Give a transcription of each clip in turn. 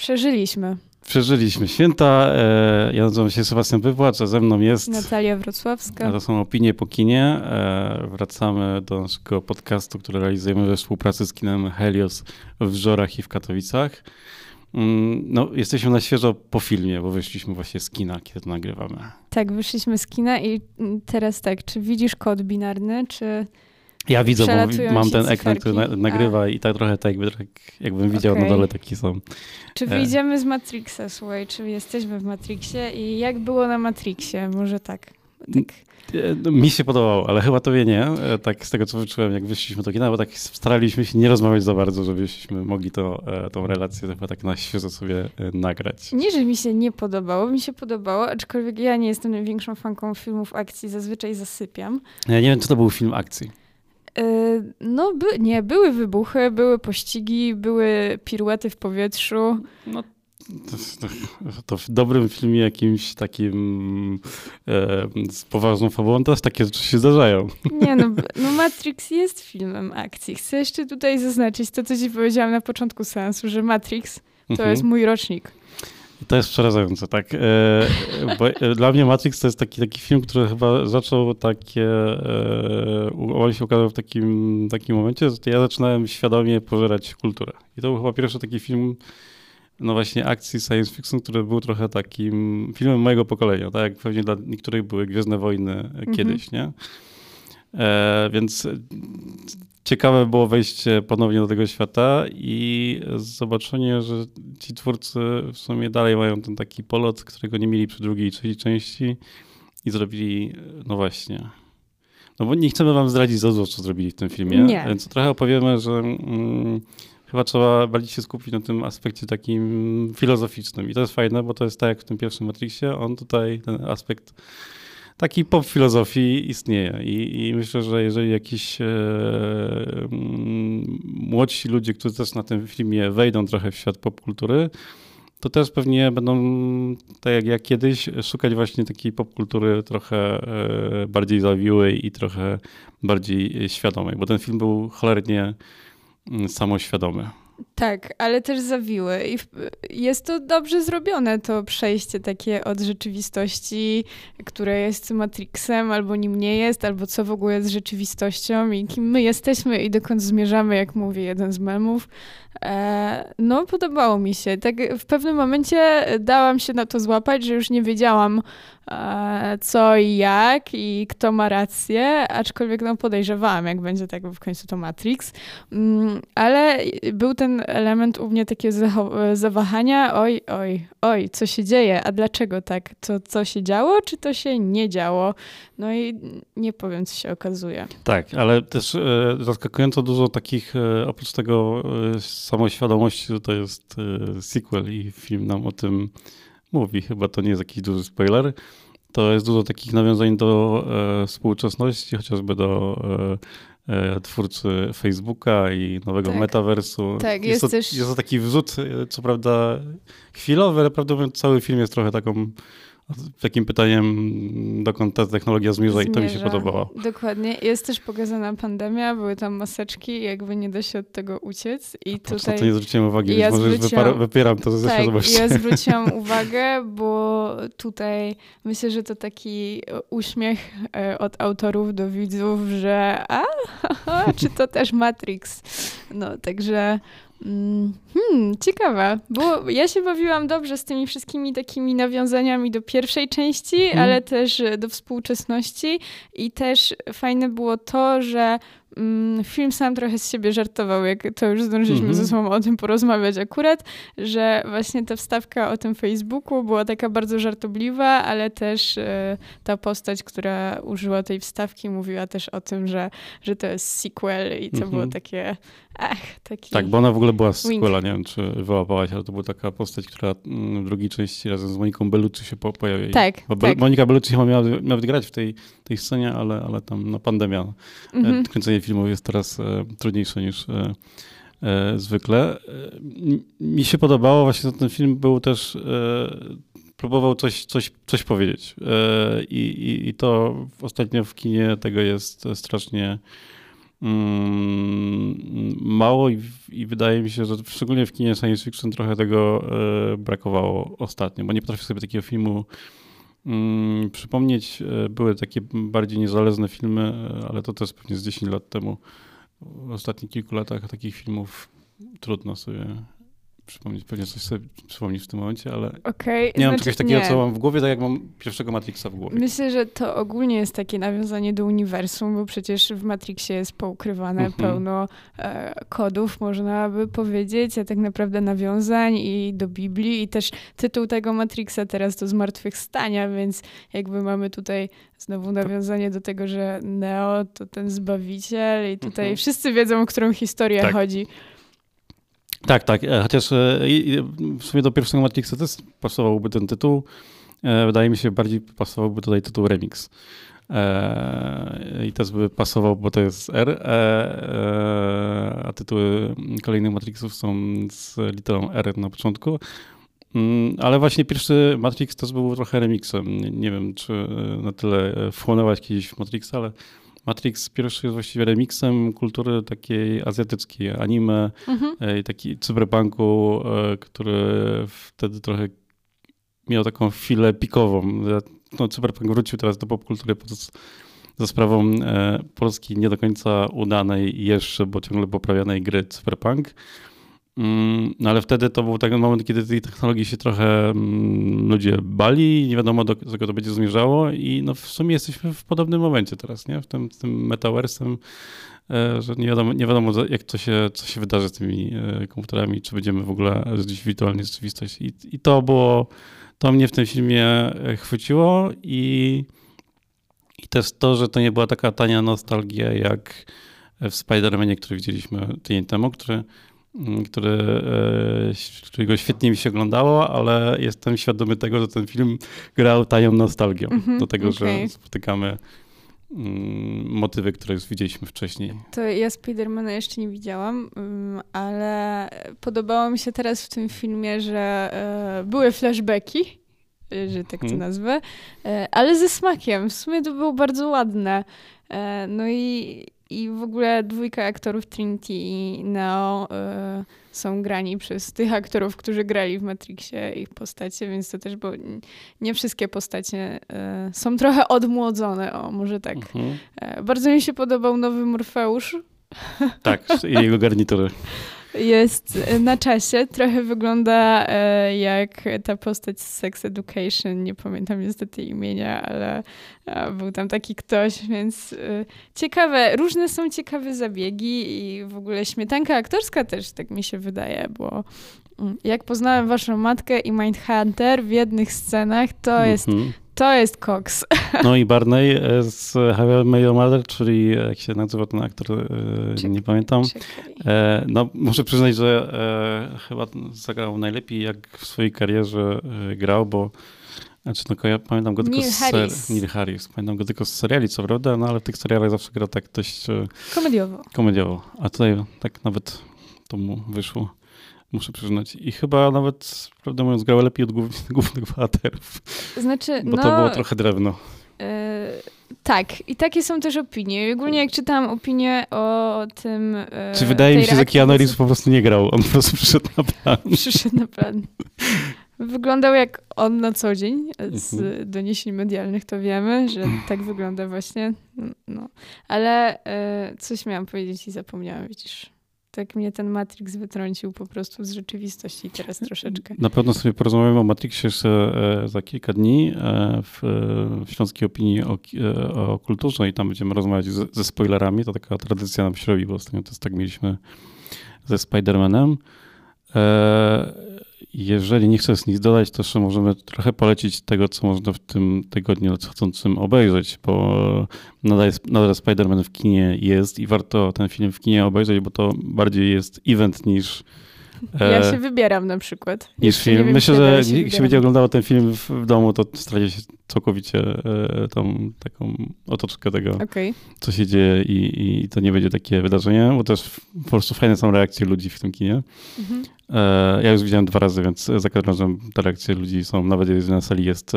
Przeżyliśmy. Przeżyliśmy święta. E, ja nazywam się Sebastian Wywłacz, a ze mną jest... Natalia Wrocławska. To są opinie po kinie. E, wracamy do naszego podcastu, który realizujemy we współpracy z kinem Helios w Żorach i w Katowicach. Mm, no, jesteśmy na świeżo po filmie, bo wyszliśmy właśnie z kina, kiedy to nagrywamy. Tak, wyszliśmy z kina i teraz tak, czy widzisz kod binarny, czy... Ja widzę, bo mam ten ekran, który na, nagrywa A. i tak trochę tak jakby, tak jakbym widział okay. na dole taki są. Czy e. wyjdziemy z Matrixa, słuchaj, czy jesteśmy w Matrixie i jak było na Matrixie? Może tak. tak. E, no, mi się podobało, ale chyba tobie nie. E, tak z tego, co wyczułem, jak wyszliśmy do kina, bo tak staraliśmy się nie rozmawiać za bardzo, żebyśmy mogli to, tą relację chyba tak na świeżo sobie nagrać. Nie, że mi się nie podobało, mi się podobało, aczkolwiek ja nie jestem największą fanką filmów akcji, zazwyczaj zasypiam. Ja nie wiem, czy to był film akcji. E, no, by, nie, były wybuchy, były pościgi, były piruety w powietrzu. No, to, to, to, w dobrym filmie jakimś takim e, z poważną fabułą też takie rzeczy się zdarzają. Nie no, no Matrix jest filmem akcji. Chcę jeszcze tutaj zaznaczyć to, co ci powiedziałam na początku seansu, że Matrix to mhm. jest mój rocznik. To jest przerażające, tak. E, bo e, dla mnie Matrix to jest taki, taki film, który chyba zaczął takie. E, on się ukazał w takim, takim momencie, że ja zaczynałem świadomie pożerać kulturę. I to był chyba pierwszy taki film, no właśnie akcji science fiction, który był trochę takim filmem mojego pokolenia, tak jak pewnie dla niektórych były Gwiezdne Wojny kiedyś, mhm. nie? E, więc ciekawe było wejście ponownie do tego świata i zobaczenie, że ci twórcy w sumie dalej mają ten taki polot, którego nie mieli przy drugiej i trzeciej części i zrobili, no właśnie. No bo nie chcemy wam zdradzić za dużo, co zrobili w tym filmie, nie. więc trochę opowiemy, że mm, chyba trzeba bardziej się skupić na tym aspekcie takim filozoficznym i to jest fajne, bo to jest tak jak w tym pierwszym Matrixie, on tutaj ten aspekt taki pop filozofii istnieje I, i myślę, że jeżeli jakiś e, mm, młodsi ludzie, którzy też na tym filmie wejdą trochę w świat popkultury, to też pewnie będą, tak jak ja kiedyś, szukać właśnie takiej popkultury trochę e, bardziej zawiłej i trochę bardziej świadomej, bo ten film był cholernie mm, samoświadomy. Tak, ale też zawiły. I jest to dobrze zrobione, to przejście takie od rzeczywistości, która jest Matrixem, albo nim nie jest, albo co w ogóle jest rzeczywistością i kim my jesteśmy i dokąd zmierzamy, jak mówi jeden z memów. E, no, podobało mi się. Tak w pewnym momencie dałam się na to złapać, że już nie wiedziałam, co i jak i kto ma rację, aczkolwiek no podejrzewałam, jak będzie tak w końcu to Matrix. Mm, ale był ten element u mnie takiego zawahania, oj, oj, oj, co się dzieje, a dlaczego tak? To co się działo, czy to się nie działo? No i nie powiem, co się okazuje. Tak, ale też e, zaskakująco dużo takich, e, oprócz tego e, samoświadomości, to jest e, sequel i film nam o tym mówi. Chyba to nie jest jakiś duży spoiler. To jest dużo takich nawiązań do e, współczesności, chociażby do e, e twórcy Facebooka i nowego tak. metaversu. Tak, jest, jest, to, też... jest to taki wrzut, e, co prawda chwilowy, ale mówiąc cały film jest trochę taką takim pytaniem, dokąd ta technologia zmierza, zmierza, i to mi się podobało. Dokładnie. Jest też pokazana pandemia, były tam maseczki, jakby nie da się od tego uciec. I A tutaj... to nie zwróciłem uwagi, ja może zwróciłam... wypieram to ze tak, ja zwróciłam uwagę, bo tutaj myślę, że to taki uśmiech e, od autorów do widzów, że a, czy to też Matrix? No, także hmm, ciekawa, bo ja się bawiłam dobrze z tymi wszystkimi takimi nawiązaniami do pierwszej części, hmm. ale też do współczesności i też fajne było to, że film sam trochę z siebie żartował, jak to już zdążyliśmy mm -hmm. ze sobą o tym porozmawiać akurat, że właśnie ta wstawka o tym Facebooku była taka bardzo żartobliwa, ale też e, ta postać, która użyła tej wstawki, mówiła też o tym, że, że to jest sequel i to mm -hmm. było mhm. takie ach, taki Tak, bo ona w ogóle była z sequela, nie wiem, czy wyłapałaś, ale to była taka postać, która mm, w drugiej części razem z Moniką Bellucci się po, pojawiła. Tak, bo tak. Monika Bellucci chyba miała, miała grać w tej, tej scenie, ale, ale tam no, pandemia, mm -hmm. kręcenie filmów jest teraz e, trudniejsze niż e, e, zwykle. Mi się podobało właśnie, ten film był też próbował coś, coś, coś powiedzieć. I, i, I to ostatnio w kinie tego jest strasznie mm, mało i, i, wydaje mi się, że szczególnie w kinie science fiction trochę tego e, brakowało ostatnio, bo nie potrafię sobie takiego filmu przypomnieć. E, były takie bardziej niezależne filmy, ale to też pewnie z 10 lat temu. W ostatnich kilku latach takich filmów trudno sobie przypomnieć, pewnie coś sobie przypomnieć w tym momencie, ale okay, nie znaczy, mam czegoś takiego, nie. co mam w głowie, tak jak mam pierwszego Matrixa w głowie. Myślę, że to ogólnie jest takie nawiązanie do uniwersum, bo przecież w Matrixie jest poukrywane mhm. pełno e, kodów, można by powiedzieć, a tak naprawdę nawiązań i do Biblii i też tytuł tego Matrixa teraz to Zmartwychwstania, więc jakby mamy tutaj znowu nawiązanie do tego, że Neo to ten Zbawiciel i tutaj mhm. wszyscy wiedzą, o którą historię tak. chodzi. Tak, tak. E, chociaż e, w sumie do pierwszego Matrixa też pasowałby ten tytuł. E, wydaje mi się, bardziej pasowałby tutaj tytuł Remix. I też by pasował, bo to jest R, a tytuły kolejnych Matrixów są z literą R na początku. Mm, ale właśnie pierwszy Matrix też był trochę remixem. Nie wiem, czy na tyle wchłonęłaś kiedyś Matrixa, ale Matrix pierwszy jest właściwie remixem kultury takiej azjatyckiej, anime mhm. E, i taki cyberpunku, e, który wtedy trochę miał taką chwilę pikową. No, cyberpunk wrócił teraz do popkultury za sprawą e, polskiej nie do końca udanej jeszcze, bo ciągle poprawianej gry cyberpunk. Mm, no ale wtedy to był taki moment, kiedy tej technologii się trochę mm, ludzie bali, nie wiadomo do czego to będzie zmierzało i no w sumie jesteśmy w podobnym momencie teraz, nie? W tym, tym metaversem, e, że nie wiadomo, nie wiadomo jak to się, co się wydarzy z tymi e, komputerami, czy będziemy w ogóle żyć w wirtualnej. I, I to było, to mnie w tym filmie e, chwyciło i, i też to, że to nie była taka tania nostalgia jak w Spider-Manie, który widzieliśmy tydzień temu, który który, e, którego świetnie mi się oglądało, ale jestem świadomy tego, że ten film grał tanią nostalgią mm -hmm, do tego, okay. że spotykamy mm, motywy, które już widzieliśmy wcześniej. To ja Spidermana jeszcze nie widziałam, mm, ale podobało mi się teraz w tym filmie, że e, były flashbacki, e, że tak to hmm. nazwę, ale ze smakiem. W sumie to było bardzo ładne. No i i w ogóle dwójka aktorów Trinity i Neo y, są grani przez tych aktorów, którzy grali w Matrixie ich postacie, więc to też, bo nie wszystkie postacie y, są trochę odmłodzone, o może tak. Mhm. Y, bardzo mi się podobał nowy Morfeusz. Tak, i jego garnitury. jest na czasie. Trochę wygląda e, jak ta postać z Sex Education. Nie pamiętam niestety imienia, ale e, był tam taki ktoś, więc e, ciekawe. Różne są ciekawe zabiegi i w ogóle śmietanka aktorska też, tak mi się wydaje, bo mm, jak poznałem waszą matkę i Mindhunter w jednych scenach, to jest mhm. To jest Cox. No i Barney e, z Met Your Mother, czyli jak się nazywa ten aktor, e, nie pamiętam. E, no muszę przyznać, że chyba zagrał najlepiej jak w swojej karierze grał, bo znaczy, no, ja pamiętam go tylko Neil z Harris. Neil Harris. Pamiętam go tylko z seriali, co prawda, no ale w tych serialach zawsze gra tak dość... Komediowo. Komediowo. A tutaj tak nawet to mu wyszło muszę przyznać. I chyba nawet, prawdę mówiąc, grała lepiej od głównych bohaterów. Znaczy, Bo no, to było trochę drewno. Yy, tak, i takie są też opinie. Ogólnie jak czytałam opinie o tym... Yy, Czy wydaje mi się, że Keanu Reeves po prostu nie grał, on po prostu przyszedł na plan. Przyszedł na plan. Wyglądał jak on na co dzień. Z mhm. doniesień medialnych to wiemy, że tak wygląda właśnie. No. Ale yy, coś miałam powiedzieć i zapomniałam, widzisz tak mnie ten Matrix wytrącił po prostu z rzeczywistości teraz troszeczkę. Na pewno sobie porozmawiamy o Matrixie jeszcze e, za kilka dni e, w, w Śląskiej Opinii o, e, o kulturze i tam będziemy rozmawiać ze, ze spoilerami. To taka tradycja nam się robi, bo ostatnio to tak mieliśmy ze Spider-Manem. Jeżeli nie chcesz nic dodać, to jeszcze możemy trochę polecić tego, co można w tym tygodniu nadchodzącym obejrzeć, bo nadal, nadal Spider-Man w kinie jest i warto ten film w kinie obejrzeć, bo to bardziej jest event niż ja e, się wybieram na przykład. Niż film. Myślę, że jak się będzie oglądało ten film w, w domu, to straci się całkowicie e, tą taką otoczkę tego, okay. co się dzieje i, i to nie będzie takie wydarzenie, bo też po prostu fajne są reakcje ludzi w tym kinie. Mhm. E, ja już widziałem dwa razy, więc za każdym razem te reakcje ludzi są, nawet jeżeli na sali jest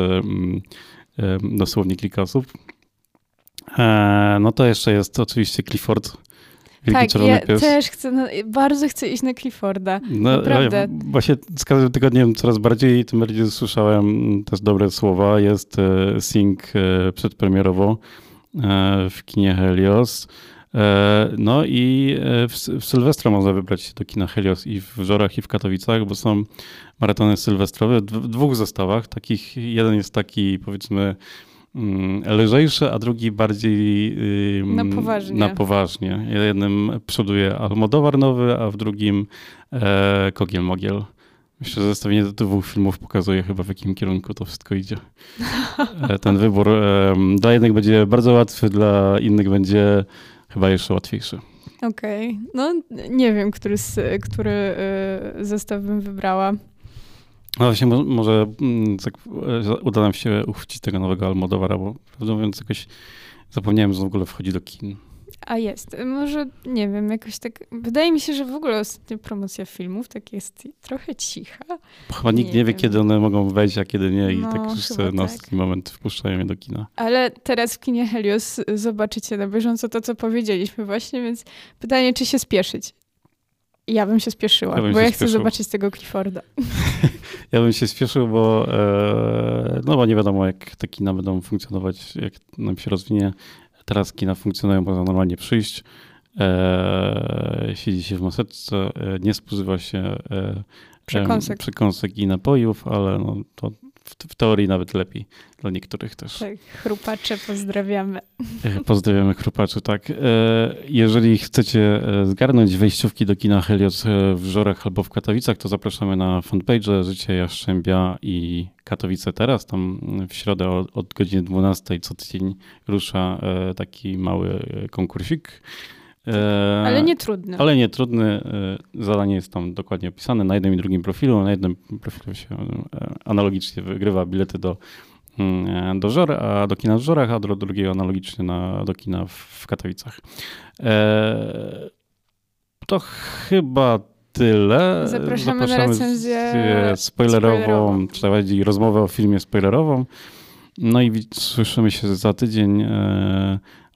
dosłownie kilka osób. No to jeszcze jest oczywiście Clifford Wielki tak, Czerwony ja Pies. też chcę, na, bardzo chcę iść na Clifforda. No, Naprawdę. ja właśnie z każdym tygodniem coraz bardziej, tym bardziej słyszałem też dobre słowa. Jest e, Sing e, przedpremierowo e, w kinie Helios. E, No i e, w, w Sylwestra można wybrać się do kina Helios i w Żorach i w Katowicach, bo są maratony sylwestrowe w dwóch zestawach. Takich, jeden jest taki powiedzmy lżejszy, a drugi bardziej Na poważnie. Na poważnie. Jednym przoduje Almodowar nowy, a w drugim e, Kogiel Mogiel. Myślę, że zestawienie tych dwóch filmów pokazuje chyba w jakim kierunku to wszystko idzie. E, Ten wybór dla jednych będzie bardzo łatwy, dla innych będzie chyba jeszcze łatwiejszy. Okej, no nie wiem, który, z, który y, zestaw bym wybrała. No właśnie, mo- może mm, tak, e, uda nam się uchwycić tego nowego Almodowara, bo prawdę mówiąc jakoś zapomniałem, że w ogóle wchodzi do kin. A jest. Może, nie wiem, jakoś tak... Wydaje mi się, że w ogóle ostatnio promocja filmów tak jest trochę cicha. Chyba nikt Nie nie, wie, kiedy one mogą wejść, a kiedy nie i No, tak wszyscy chyba na tak. taki moment wpuszczają je do kina. Ale teraz w kinie Helios zobaczycie na bieżąco to, co powiedzieliśmy właśnie, więc pytanie, czy się spieszyć? Ja bym się spieszyła, Ja bym bo się ja chcę spieszył. zobaczyć tego Clifforda. Ja bym się spieszył, bo, e, no bo nie wiadomo, jak te kina będą funkcjonować, jak nam się rozwinie. Teraz kina funkcjonują, można normalnie przyjść, e, siedzi się w maseczce, e, nie spożywa się Przekąsek. przekąsek i napojów, ale no, to w, w teorii nawet lepiej dla niektórych też. Tak, chrupacze, pozdrawiamy. E, Pozdrawiamy chrupaczy, tak. E, Jeżeli chcecie e, zgarnąć wejściówki do kina Helios w Żorach albo w Katowicach, to zapraszamy na fanpage Życie Jastrzębia i Katowice Teraz. Tam w środę od, od godziny 12 co tydzień rusza taki mały konkursik. E, Ale nie trudno. ale nie trudny. e, Zadanie jest tam dokładnie opisane na jednym i drugim profilu. Na jednym profilu się e, analogicznie wygrywa bilety do, mm, do Żor, a do kina w Żorach, a do drugiego analogicznie na, do kina w, Katowicach. To chyba tyle. Zapraszamy na recenzję spoilerową, spoilerową. czy bardziej rozmowę o filmie spoilerową. No i słyszymy się za tydzień.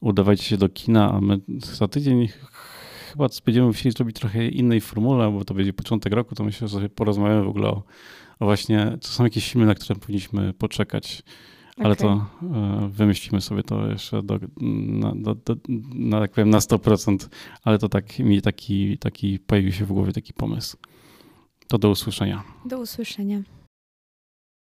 Udawajcie się do kina, a my za tydzień ch- chyba będziemy musieli zrobić trochę innej formule, bo to będzie początek roku, to myślę, że porozmawiamy w ogóle o, o właśnie, to są jakieś filmy, na które powinniśmy poczekać. Ale Okej. to e, wymyślimy sobie to jeszcze do, na, do, do, na, tak powiem, na 100%, ale to tak mi taki, taki pojawił się w głowie taki pomysł. To do usłyszenia. Do usłyszenia.